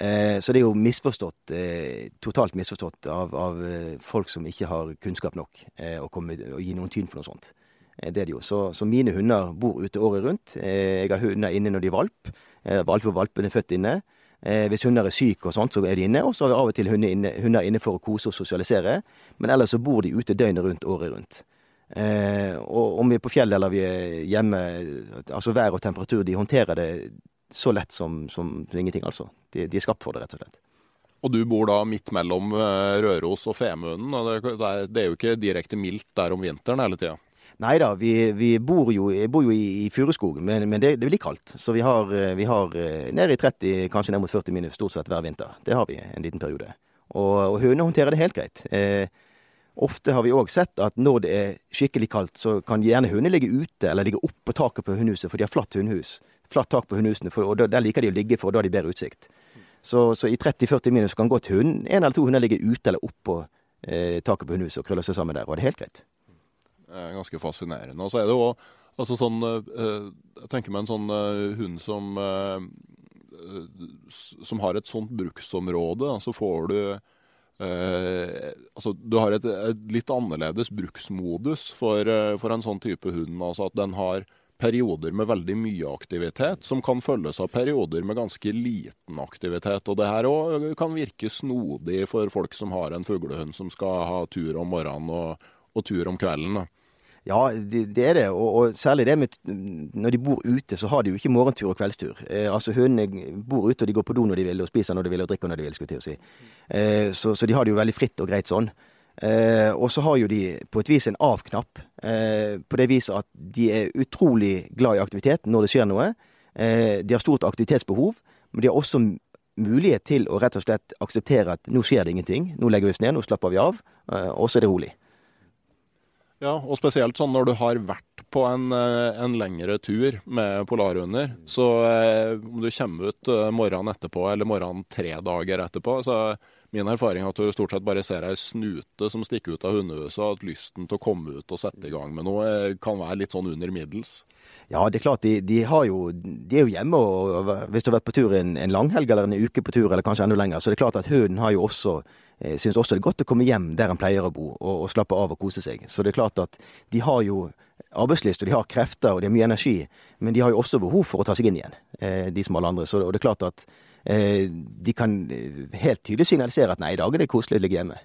Eh, så det er jo misforstått, eh, totalt misforstått av, av, eh, folk som ikke har kunnskap nok å, komme, å gi noen tyn for noe sånt. Det er det jo. Så, så, mine hunder bor ute året rundt. Jeg har hunder inne når de er valp. Valp hvor valpen er født inne. Hvis hunder er syke og sånt, så er de inne. Og så har vi av og til hunder inne, hunder inne for å kose og sosialisere. Men ellers så bor de ute døgnet rundt året rundt. og om vi er på fjellet eller vi er hjemme, altså vær og temperatur, de håndterer det så lett som, som ingenting, altså. De, de, er skapt for det, rett og slett. Og du bor da midt mellom eh, Røros og Femunden. og det, det, er jo ikke direkte mildt der om vinteren hele tida? Nei da, vi, vi, bor jo, bor jo i, i Furuskogen, men, men det, det, blir kaldt. Så vi har, eh, vi har eh, ned i 30, kanskje ned mot 40 minus stort sett hver vinter. Det har vi en liten periode. Og, og hønene håndterer det helt greit. Eh, ofte har vi òg sett at når det er skikkelig kaldt, så kan gjerne hundene ligge ute eller ligge oppå taket på hundehuset, for de har flatt hundehus flatt tak på hundehusene, for, og der liker de å ligge, for da har de bedre utsikt. Så, så i 30-40 minus kan godt hund, en eller to hunder ligge ute eller oppå eh, taket på hundehuset og krølle seg sammen der, og det er helt greit. Det er ganske fascinerende. Og så er det jo altså sånn uh, Jeg tenker meg en sånn uh, hund som uh, som har et sånt bruksområde, så får du altså, du har et, et, litt annerledes bruksmodus for, for en sånn type hund. Altså at den har perioder med veldig mye aktivitet, som kan følges av perioder med ganske liten aktivitet. Og det her òg kan virke snodig for folk som har en fuglehund som skal ha tur om morgenen og, og tur om kvelden. Ja, det, det, er det. Og, og, særlig det med når de bor ute, så har de jo ikke morgentur og kveldstur. Eh, altså Hundene bor ute, og de går på do når de vil, og spiser når de vil, og drikker når de vil. skulle til å si. Eh, så, så, de har det jo veldig fritt og greit sånn. Eh, og så har jo de på et vis en av-knapp, eh, på det viset at de er utrolig glad i aktivitet når det skjer noe. Eh, de har stort aktivitetsbehov, men de har også mulighet til å rett og slett akseptere at nå skjer det ingenting, nå legger vi oss ned, nå slapper vi av, eh, og så er det rolig. Ja, og spesielt sånn når du har vært på en, eh, en lengre tur med polarhunder. Så eh, om du kommer ut morgenen etterpå, eller morgenen tre dager etterpå, så min erfaring at du stort sett bare ser ei snute som stikker ut av hundehuset, og at lysten til å komme ut og sette i gang med noe eh, kan være litt sånn under middels. Ja, det er klart. De, de, jo, de er jo hjemme, og hvis du har vært på tur en, en langhelg eller en uke på tur, eller kanskje enda lenger, så det er klart at hunden har jo også eh, syns også det er godt å komme hjem der han pleier å bo, og, og, slappe av og kose seg. Så det er klart at de har jo arbeidslyst, og de har krefter, og de har mye energi. Men de har jo også behov for å ta seg inn igjen, eh, de som alle andre. Så, det er klart at de kan eh, helt tydelig signalisere at nei, i dag er det koselig å ligge hjemme.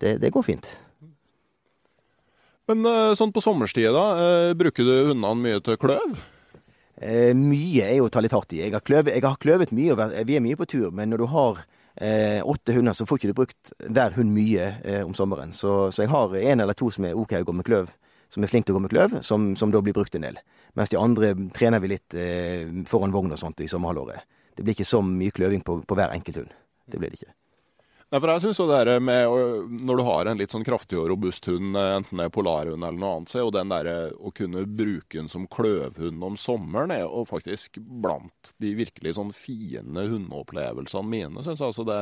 Det, det går fint. Men eh, sånn på sommerstid, da. Eh, bruker du hundene mye til kløv? Eh, mye er jo å ta litt hardt i. Jeg har, kløvet, jeg har kløvet mye, og vi er mye på tur. Men når du har eh, åtte hunder, så får ikke du brukt hver hund mye eh, om sommeren. Så, så, jeg har en eller to som er OK å gå med kløv, som er flink til å gå med kløv, som, som da blir brukt en del. Mens de andre trener vi litt eh, foran vogn og sånt i sommerhalvåret. Det blir ikke så mye kløving på, på hver enkelt hund. Det blir det ikke. Nei, for jeg synes det med, Når du har en litt sånn kraftig og robust hund, enten det er polarhund eller noe annet, så jo den der å kunne bruke den som kløvhund om sommeren er jo faktisk blant de virkelig sånn fine hundeopplevelsene mine, Synes jeg. Altså det,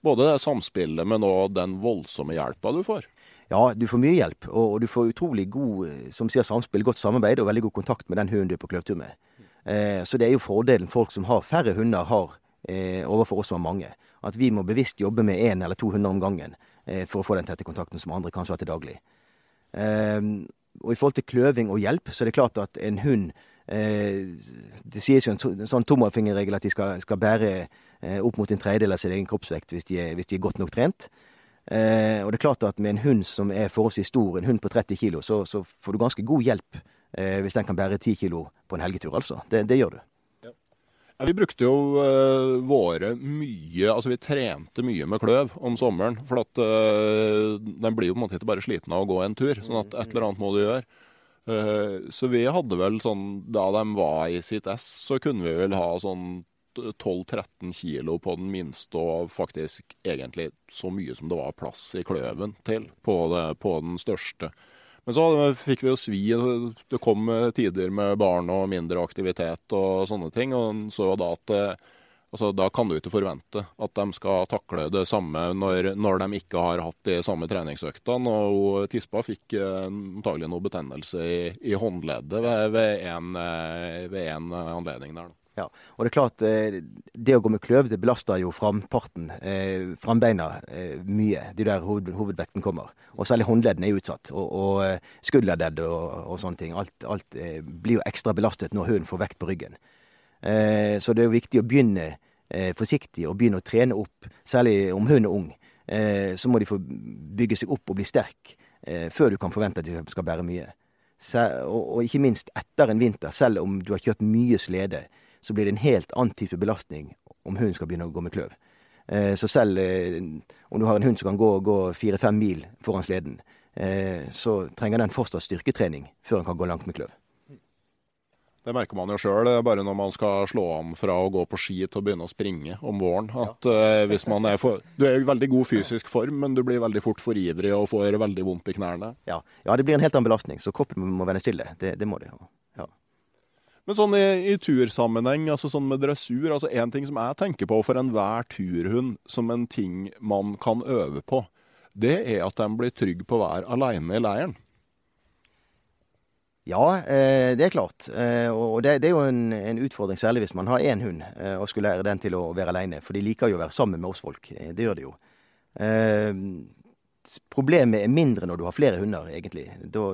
både det samspillet, men òg den voldsomme hjelpa du får. Ja, du får mye hjelp, og, du får utrolig god som sier samspill, godt samarbeid og veldig god kontakt med den hunden du er på kløvtur med. Eh, så det er jo fordelen folk som har færre hunder, har eh, overfor oss som har mange at vi må bevisst jobbe med én eller to hunder om gangen eh, for å få den tette kontakten som andre kanskje har til daglig. Og i forhold til kløving og hjelp, så er det klart at en hund Det sies jo en, sånn tommelfingerregel at de skal, skal bære opp mot en tredjedel av sin egen kroppsvekt hvis de er, hvis de er godt nok trent. Og det er klart at med en hund som er forholdsvis stor, en hund på 30 kilo, så, så får du ganske god hjelp eh, hvis den kan bære 10 kilo på en helgetur, altså. Det, det gjør du. Ja, vi brukte jo eh, våre mye Altså vi trente mye med kløv om sommeren. For at eh, den blir jo på en måte ikke bare sliten av å gå en tur. Sånn at et eller annet må du gjøre. Uh, så vi hadde vel sånn Da de var i sitt ess, så kunne vi vel ha sånn 12-13 kilo på den minste, og faktisk egentlig så mye som det var plass i kløven til på, det, på den største. Men så fikk vi jo svi. Det kom tider med barn og mindre aktivitet og sånne ting. Og så da at eh, altså, da kan du ikke forvente at de skal takle det samme når, når de ikke har hatt de samme treningsøktene. Og Tispa fikk eh, antagelig noe betennelse i, i håndleddet ved, ved, en, eh, en anledning der. Ja, og det er klart, eh, det å gå med kløv det belaster jo framparten, eh, frambeina, eh, mye. Det er der hoved, hovedvekten kommer. Og særlig håndleddene er utsatt. Og, og skulderledd og, og, sånne ting. Alt, alt blir jo ekstra belastet når hunden får vekt på ryggen. Så det er jo viktig å begynne forsiktig og begynne å trene opp. Særlig om hunden er ung. så må de få bygge seg opp og bli sterk før du kan forvente at de skal bære mye. Og ikke minst etter en vinter, selv om du har kjørt mye slede så blir det en helt annen type belastning om hunden skal begynne å gå med kløv. Eh, så selv eh, om du har en hund som kan gå, gå fire-fem mil foran sleden, eh, så trenger den fortsatt styrketrening før den kan gå langt med kløv. Det merker man jo sjøl, bare når man skal slå an fra å gå på ski til å begynne å springe om våren. At ja. hvis man er for, Du er i veldig god fysisk form, men du blir veldig fort for ivrig og får veldig vondt i knærne. Ja, ja det blir en helt annen belastning, så kroppen må vende stille. Det, det må det. Ja. Men sånn i, i tursammenheng, altså sånn med dressur, altså en ting som jeg tenker på for enhver turhund som en ting man kan øve på, det er at de blir trygge på å være alene i leiren. Ja, eh, det er klart. Eh, og det, er jo en, en, utfordring, særlig hvis man har én hund eh, og skulle lære den til å være alene. For de liker jo å være sammen med oss folk. Eh, det gjør de jo. Eh, problemet er mindre når du har flere hunder, egentlig. Da,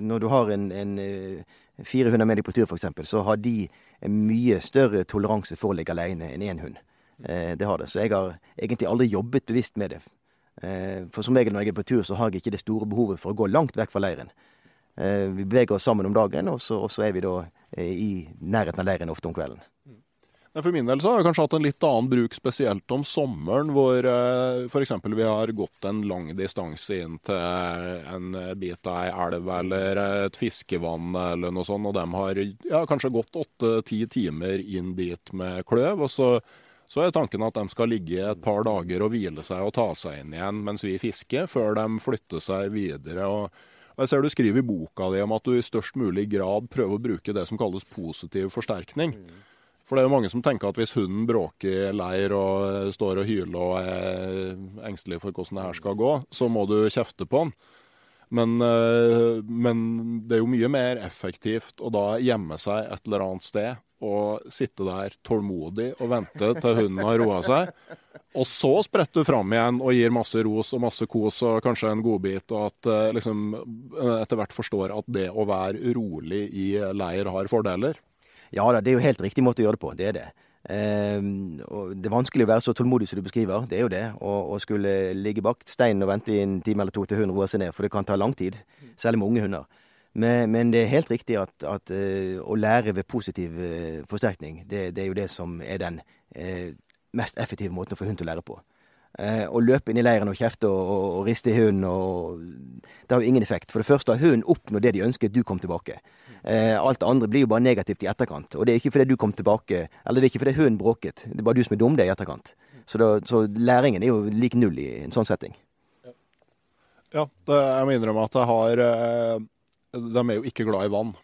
når du har en, en eh, 400 med deg på tur, f.eks., så har de mye større toleranse for å ligge alene enn én hund. Eh, det har det. Så jeg har egentlig aldri jobbet bevisst med det. Eh, for som regel når jeg er på tur, så har jeg ikke det store behovet for å gå langt vekk fra leiren. Eh, vi beveger oss sammen om dagen, og så, og så er vi da i nærheten av leiren ofte om kvelden. For min del så har jeg kanskje hatt en litt annen bruk, spesielt om sommeren, hvor eh, f.eks. vi har gått en lang distanse inn til en bit av ei elv eller et fiskevann eller noe sånt, og de har ja, kanskje gått åtte-ti timer inn dit med kløv. og så, så er tanken at de skal ligge et par dager og hvile seg og ta seg inn igjen mens vi fisker, før de flytter seg videre. og Jeg ser du skriver i boka di om at du i størst mulig grad prøver å bruke det som kalles positiv forsterkning. For det er jo mange som tenker at hvis hunden bråker i leir og eh, står og hyler og er engstelig for hvordan det her skal gå, så må du kjefte på den. Men, eh, men det er jo mye mer effektivt å da gjemme seg et eller annet sted og sitte der tålmodig og vente til hunden har roa seg. Og så spretter du fram igjen og gir masse ros og masse kos og kanskje en godbit, og at eh, liksom etter hvert forstår at det å være rolig i leir har fordeler. Ja da, det er jo helt riktig måte å gjøre det på. Det er det. Eh, og det er vanskelig å være så tålmodig som du beskriver. Det er jo det. Å skulle ligge bak steinen og vente i en time eller to til hunden roer seg ned. For det kan ta lang tid. Særlig med unge hunder. Men, men, det er helt riktig at, at uh, å lære ved positiv uh, forsterkning, det, det, er jo det som er den uh, mest effektive måten å få hund til å lære på. Å løpe inn i leiren og kjefte og, og, og riste i hunden, det har jo ingen effekt. For det første har hunden oppnådd det de ønsket du kom tilbake. alt det andre blir jo bare negativt i etterkant. Og det er ikke fordi du kom tilbake, eller det er ikke fordi hunden bråket. Det er bare du som er dum, det i etterkant. Så, da, så læringen er jo lik null i en sånn setting. Ja, det, jeg må innrømme at jeg har de er jo ikke glad i vann.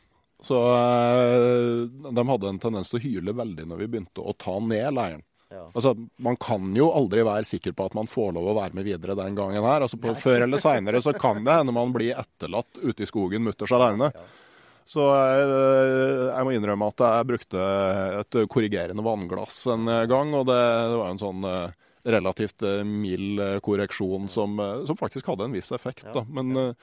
Så eh, de hadde en tendens til å hyle veldig når vi begynte å ta ned leiren. Ja. Altså, Man kan jo aldri være sikker på at man får lov å være med videre den gangen her. Altså, på, Før eller seinere så kan det hende man blir etterlatt ute i skogen mutters aleine. Så jeg, eh, jeg, må innrømme at jeg brukte et korrigerende vannglass en gang. Og det, det var en sånn eh, relativt mild korreksjon som, som, faktisk hadde en viss effekt. Da. Men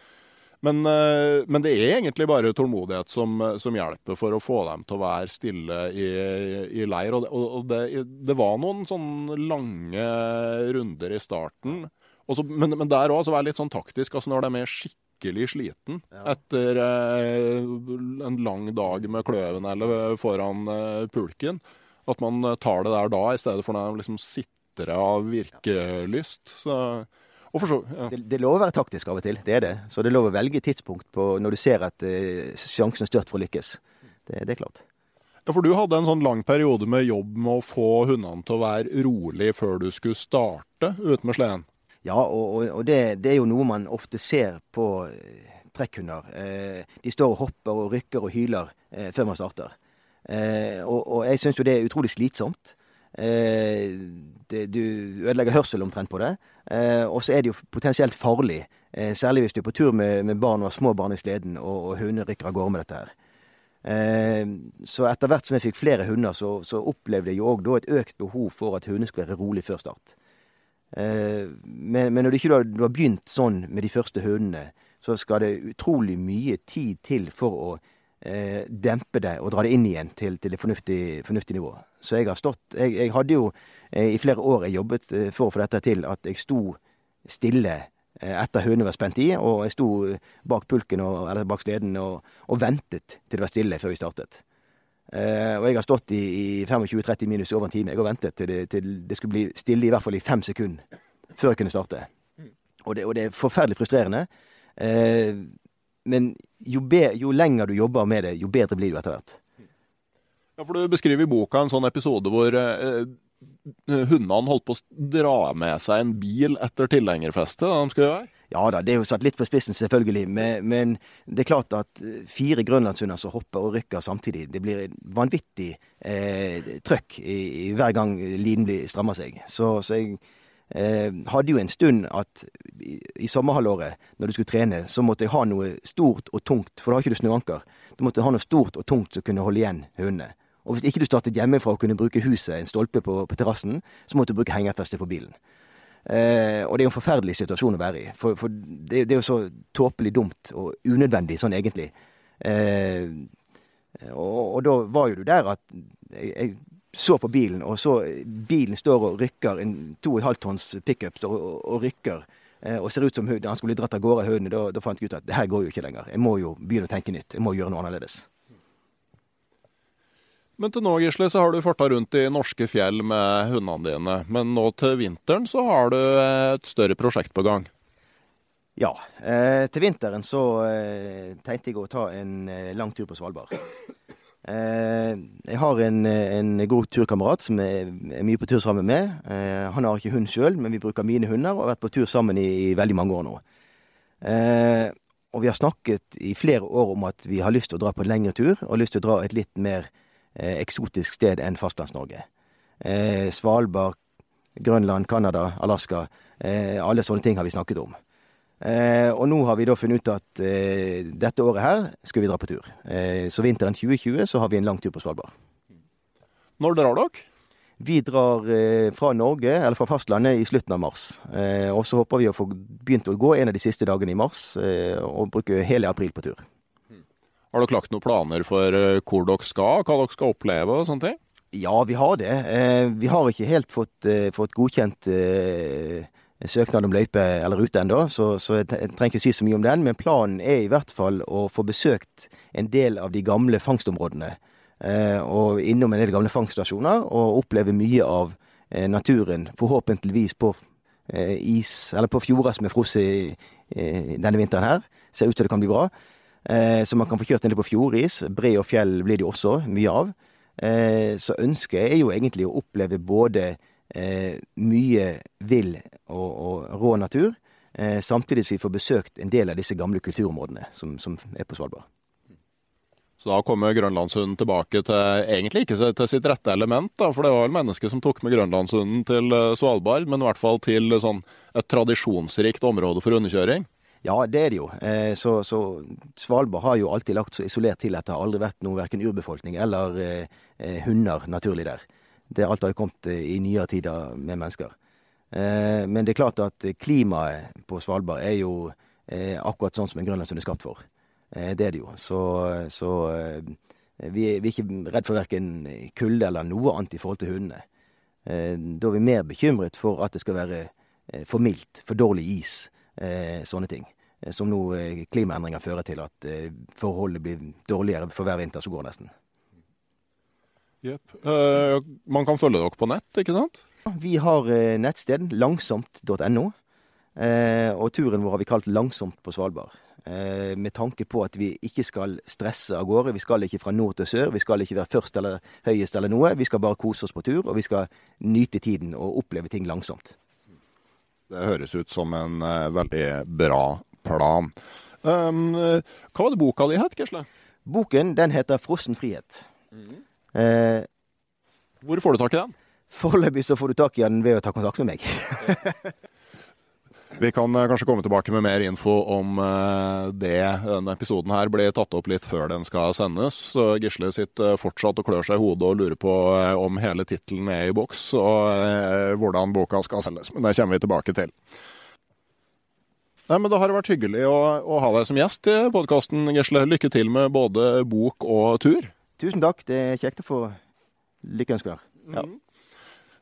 men, eh, men, det er egentlig bare tålmodighet som, som, hjelper for å få dem til å være stille i, i leir. Og, det, og det, det, var noen sånn lange runder i starten. Også, men, men, der òg være litt sånn taktisk. altså Når de er skikkelig sliten ja. etter eh, en lang dag med kløven eller foran eh, pulken, at man tar det der da, i stedet for når de liksom sitter av virkelyst. Så så, ja. det, det er lov å være taktisk av og til, det er det. Så det er lov å velge tidspunkt på når du ser at eh, sjansen er størst for å lykkes. Det, det, er klart. Ja, For du hadde en sånn lang periode med jobb med å få hundene til å være rolig før du skulle starte ut med sleden? Ja, og, og det, det, er jo noe man ofte ser på uh, trekkhunder. Eh, de står og hopper og rykker og hyler før man starter. og, og jeg syns jo det er utrolig slitsomt. Eh, det, du ødelegger hørsel omtrent på det. Eh, og så er det jo potensielt farlig, eh, særlig hvis du er på tur med, med barn og har små barn i sleden, og, og hunder rykker av gårde med dette her. Så etter hvert som jeg fikk flere hunder, så, så opplevde jeg jo òg et økt behov for at hundene skulle være rolig før start. Men, men når du ikke har, du har begynt sånn med de første hundene, så skal det utrolig mye tid til for å eh, dempe det og dra det inn igjen til, til et fornuftig, fornuftig, nivå. Så jeg har stått Jeg, jeg hadde jo eh, i flere år jeg jobbet eh, for å få dette til, at jeg sto stille eh, etter hønene var spent i, og jeg sto bak pulken og, eller bak sleden og, og, ventet til det var stille før vi startet. Eh, og jeg har stått i, i 25-30 minus over en time. Jeg har ventet til det, til det, skulle bli stille i hvert fall i fem sekunder før jeg kunne starte. Og det, og det er forferdelig frustrerende. Eh, men jo, be, jo, lenger du jobber med det, jo bedre blir du etter hvert. Ja, for Du beskriver i boka en sånn episode hvor eh, hundene holdt på å dra med seg en bil etter tilhengerfestet. de skal gjøre? Ja da, det er jo satt litt på spissen, selvfølgelig. Men, men det er klart at eh, fire grønlandshunder som hopper og rykker samtidig, det blir vanvittig eh, trøkk i, i, hver gang linen strammer seg. Så, så jeg eh, hadde jo en stund at i, sommerhalvåret, når du skulle trene, så måtte jeg ha noe stort og tungt, for da har ikke du snøanker. Du måtte ha noe stort og tungt som kunne holde igjen hundene. Og hvis ikke du startet hjemmefra og kunne bruke huset, en stolpe på, på terrassen, så måtte du bruke hengerfeste på bilen. Eh, og det er jo en forferdelig situasjon å være i. For, for det, det, er jo så tåpelig dumt og unødvendig sånn egentlig. Eh, og, og, da var jo du der at jeg, jeg så på bilen, og så bilen står og rykker, en 2,5 tonns pickup står og, og rykker. Eh, og ser ut som han skulle bli dratt av gårde av hundene. Da, da fant jeg ut at det her går jo ikke lenger. Jeg må jo begynne å tenke nytt. Jeg må gjøre noe annerledes. Men til nå, Gisle, så har du farta rundt i norske fjell med hundene dine. Men nå til vinteren så har du et større prosjekt på gang. Ja. Eh, til vinteren så eh, tenkte jeg å ta en eh, lang tur på Svalbard. Eh, jeg har en, en god turkamerat som jeg er mye på tur sammen med. Eh, han har ikke hund sjøl, men vi bruker mine hunder og har vært på tur sammen i, i veldig mange år nå. Eh, og vi har snakket i flere år om at vi har lyst til å dra på en lengre tur, og lyst til å dra et litt mer eksotisk sted enn Fastlands-Norge. Svalbard, Grønland, Canada, Alaska. Alle sånne ting har vi snakket om. Eh, og nå har vi da funnet ut at eh, dette året her skal vi dra på tur. Eh, så vinteren 2020 så har vi en lang tur på Svalbard. Når drar dere? Vi drar eh, fra Norge, eller fra fastlandet, i slutten av mars. Eh, og så håper vi å få begynt å gå en av de siste dagene i mars, eh, og bruke hele april på tur. Har dere lagt noen planer for hvor dere skal, hva dere skal oppleve og sånne ting? Ja, vi har det. Eh, vi har ikke helt fått, fått godkjent eh, søknad om løype eller rute ennå, så, så jeg, trenger ikke si så mye om den. Men planen er i hvert fall å få besøkt en del av de gamle fangstområdene. Eh, og innom en del gamle fangststasjoner, og oppleve mye av eh, naturen, forhåpentligvis på eh, is, eller på fjorder som er frosset denne vinteren her. Ser ut til det kan bli bra. Eh, så man kan få kjørt en del på fjordis. Bre og fjell blir det jo også mye av. Eh, så ønsket er jo egentlig å oppleve både mye vill og, og rå natur, eh, samtidig som vi får besøkt en del av disse gamle kulturområdene som, som er på Svalbard. Så da kommer Grønlandshunden tilbake til egentlig ikke til sitt rette element, da, for det var vel mennesket som tok med Grønlandshunden til eh, Svalbard, men i hvert fall til sånn, et tradisjonsrikt område for hundekjøring. Ja, det er det jo. Eh, så, så Svalbard har jo alltid lagt så isolert til at det har aldri vært noe verken urbefolkning eller eh, eh, hunder naturlig der. Det alt har jo kommet i nyere tider med mennesker. Eh, men det er klart at klimaet på Svalbard er jo eh, akkurat sånn som en grønlandshund er skapt for. Eh, det er det jo. Så, så eh, vi, er, vi er ikke redd for verken kulde eller noe annet i forhold til hundene. Eh, da er vi mer bekymret for at det skal være eh, for mildt, for dårlig is, sånne ting. Som nå klimaendringer fører til at forholdet blir dårligere for hver vinter som går, nesten. Jepp. Uh, man kan følge dere på nett, ikke sant? Vi har uh, nettsted langsomt.no, Uh, og turen vår har vi kalt Langsomt på Svalbard. Eh, med tanke på at vi ikke skal stresse av gårde. Vi skal ikke fra nord til sør. Vi skal ikke være først eller høyest eller noe. Vi skal bare kose oss på tur, og vi skal nyte tiden og oppleve ting langsomt. Det høres ut som en eh, veldig bra plan. Um, eh, hva var det boka di het, Gisle? Boken den heter 'Frossen frihet'. Eh, Hvor får du tak i den? Foreløpig så får du tak i den ved å ta kontakt med meg. Vi kan eh, kanskje komme tilbake med mer info om eh, det. Denne episoden her blir tatt opp litt før den skal sendes. Gisle sitter fortsatt og klør seg i hodet og lurer på eh, om hele tittelen er i boks, og eh, hvordan boka skal selges. Men det kommer vi tilbake til. Nei, men Det har vært hyggelig å, å ha deg som gjest i podkasten, Gisle. Lykke til med både bok og tur. Tusen takk. Det er kjekt å få lykkeønsker. Ja.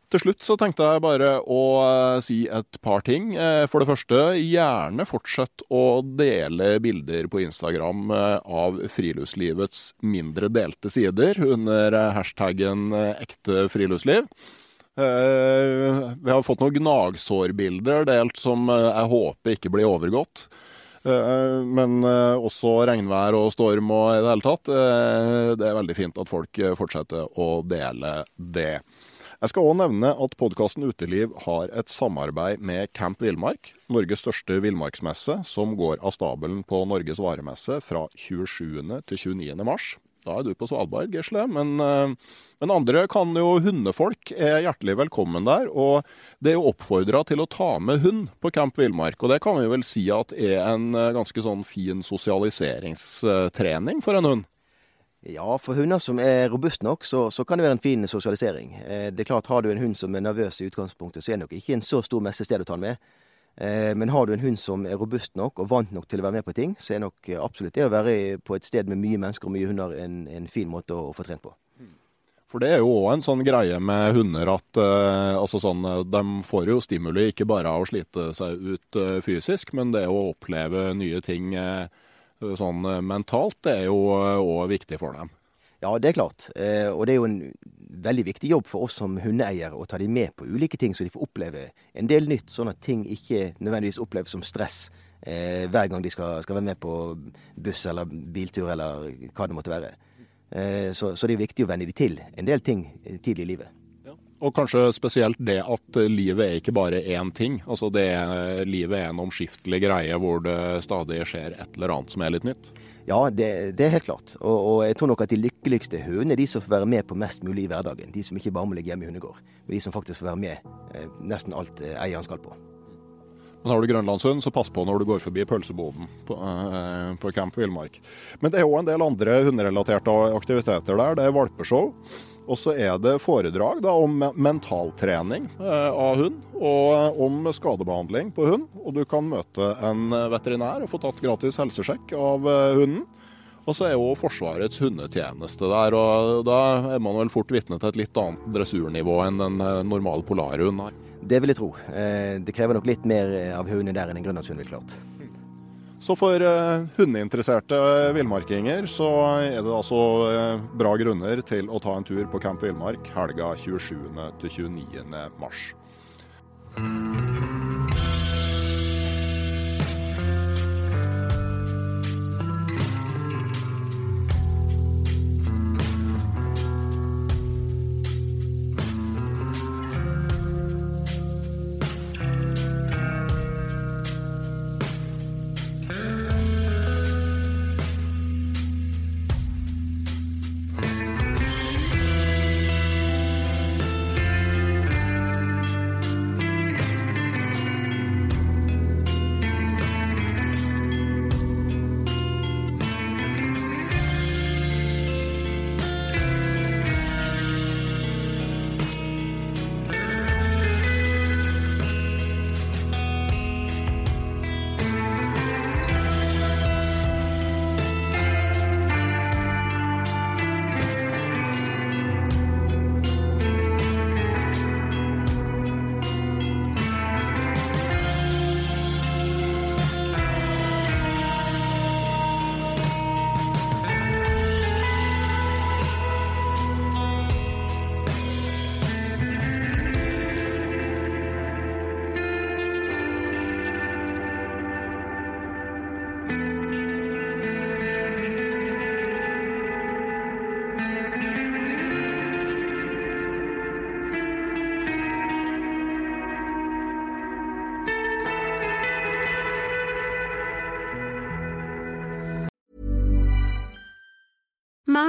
Til slutt så tenkte jeg bare å eh, si et par ting. Eh, For det første, gjerne fortsett å dele bilder på Instagram eh, av friluftslivets mindre delte sider under hashtaggen ekte friluftsliv. Vi har fått noen gnagsårbilder delt som jeg håper ikke blir overgått. Eh, Men eh, også regnvær og storm og i det hele tatt. eh, Det er veldig fint at folk fortsetter å dele det. Jeg skal òg nevne at podkasten Uteliv har et samarbeid med Camp Villmark, Norges største villmarksmesse, som går av stabelen på Norges varemesse fra 27. til 29. mars. Da er du på Svalbard, Gisle, men, eh, men andre kan jo hundefolk er hjertelig velkommen der. Og det er jo oppfordra til å ta med hund på Camp Villmark, og det kan vi vel si at er en eh, ganske sånn fin sosialiseringstrening for en hund. Ja, for hunder som er robuste nok, så, så kan det være en fin sosialisering. Eh, det er klart, Har du en hund som er nervøs i utgangspunktet, så er det nok ikke en så stor messested å ta den med. Eh, men har du en hund som er robust nok og vant nok til å være med på ting, så er nok eh, absolutt det å være på et sted med mye mennesker og mye hunder en, en fin måte å, å få trent på. For det er jo òg en sånn greie med hunder at eh, altså sånn, eh, de får jo stimuli ikke bare av å slite seg ut eh, fysisk, men det å oppleve nye ting eh, sånn mentalt, det er jo òg viktig for dem. Ja, det er klart. Eh, og det er jo en veldig viktig jobb for oss som hundeeiere å ta dem med på ulike ting, så de får oppleve en del nytt, sånn at ting ikke nødvendigvis oppleves som stress eh, hver gang de skal, skal være med på buss eller biltur eller hva det måtte være. Eh, så, så det er viktig å venne dem til en del ting eh, tidlig i livet. Og kanskje spesielt det at livet er ikke bare én ting. Altså det, livet er en omskiftelig greie hvor det stadig skjer et eller annet som er litt nytt. Ja, det, det er helt klart. Og, og, jeg tror nok at de lykkeligste hundene er de som får være med på mest mulig i hverdagen. De som ikke bare må ligge hjemme i hundegård, men de som faktisk får være med eh, nesten alt eh, eieren skal på. Men har du grønlandshund, så pass på når du går forbi pølseboden på, eh, på Camp Villmark. Men det er òg en del andre hunderelaterte aktiviteter der. Det er valpeshow. Og så er det foredrag da, om mentaltrening eh, av hund, og eh, om skadebehandling på hund. Og du kan møte en veterinær og få tatt gratis helsesjekk av eh, hunden. Og så er jo Forsvarets hundetjeneste der, og da er man vel fort vitne til et litt annet dressurnivå enn en normal polarhund har. Det vil jeg tro. Det krever nok litt mer av hunden der enn en grønlandshund, vil klart. Så for uh, hundeinteresserte villmarkinger så er det altså uh, bra grunner til å ta en tur på Camp Villmark helga 27.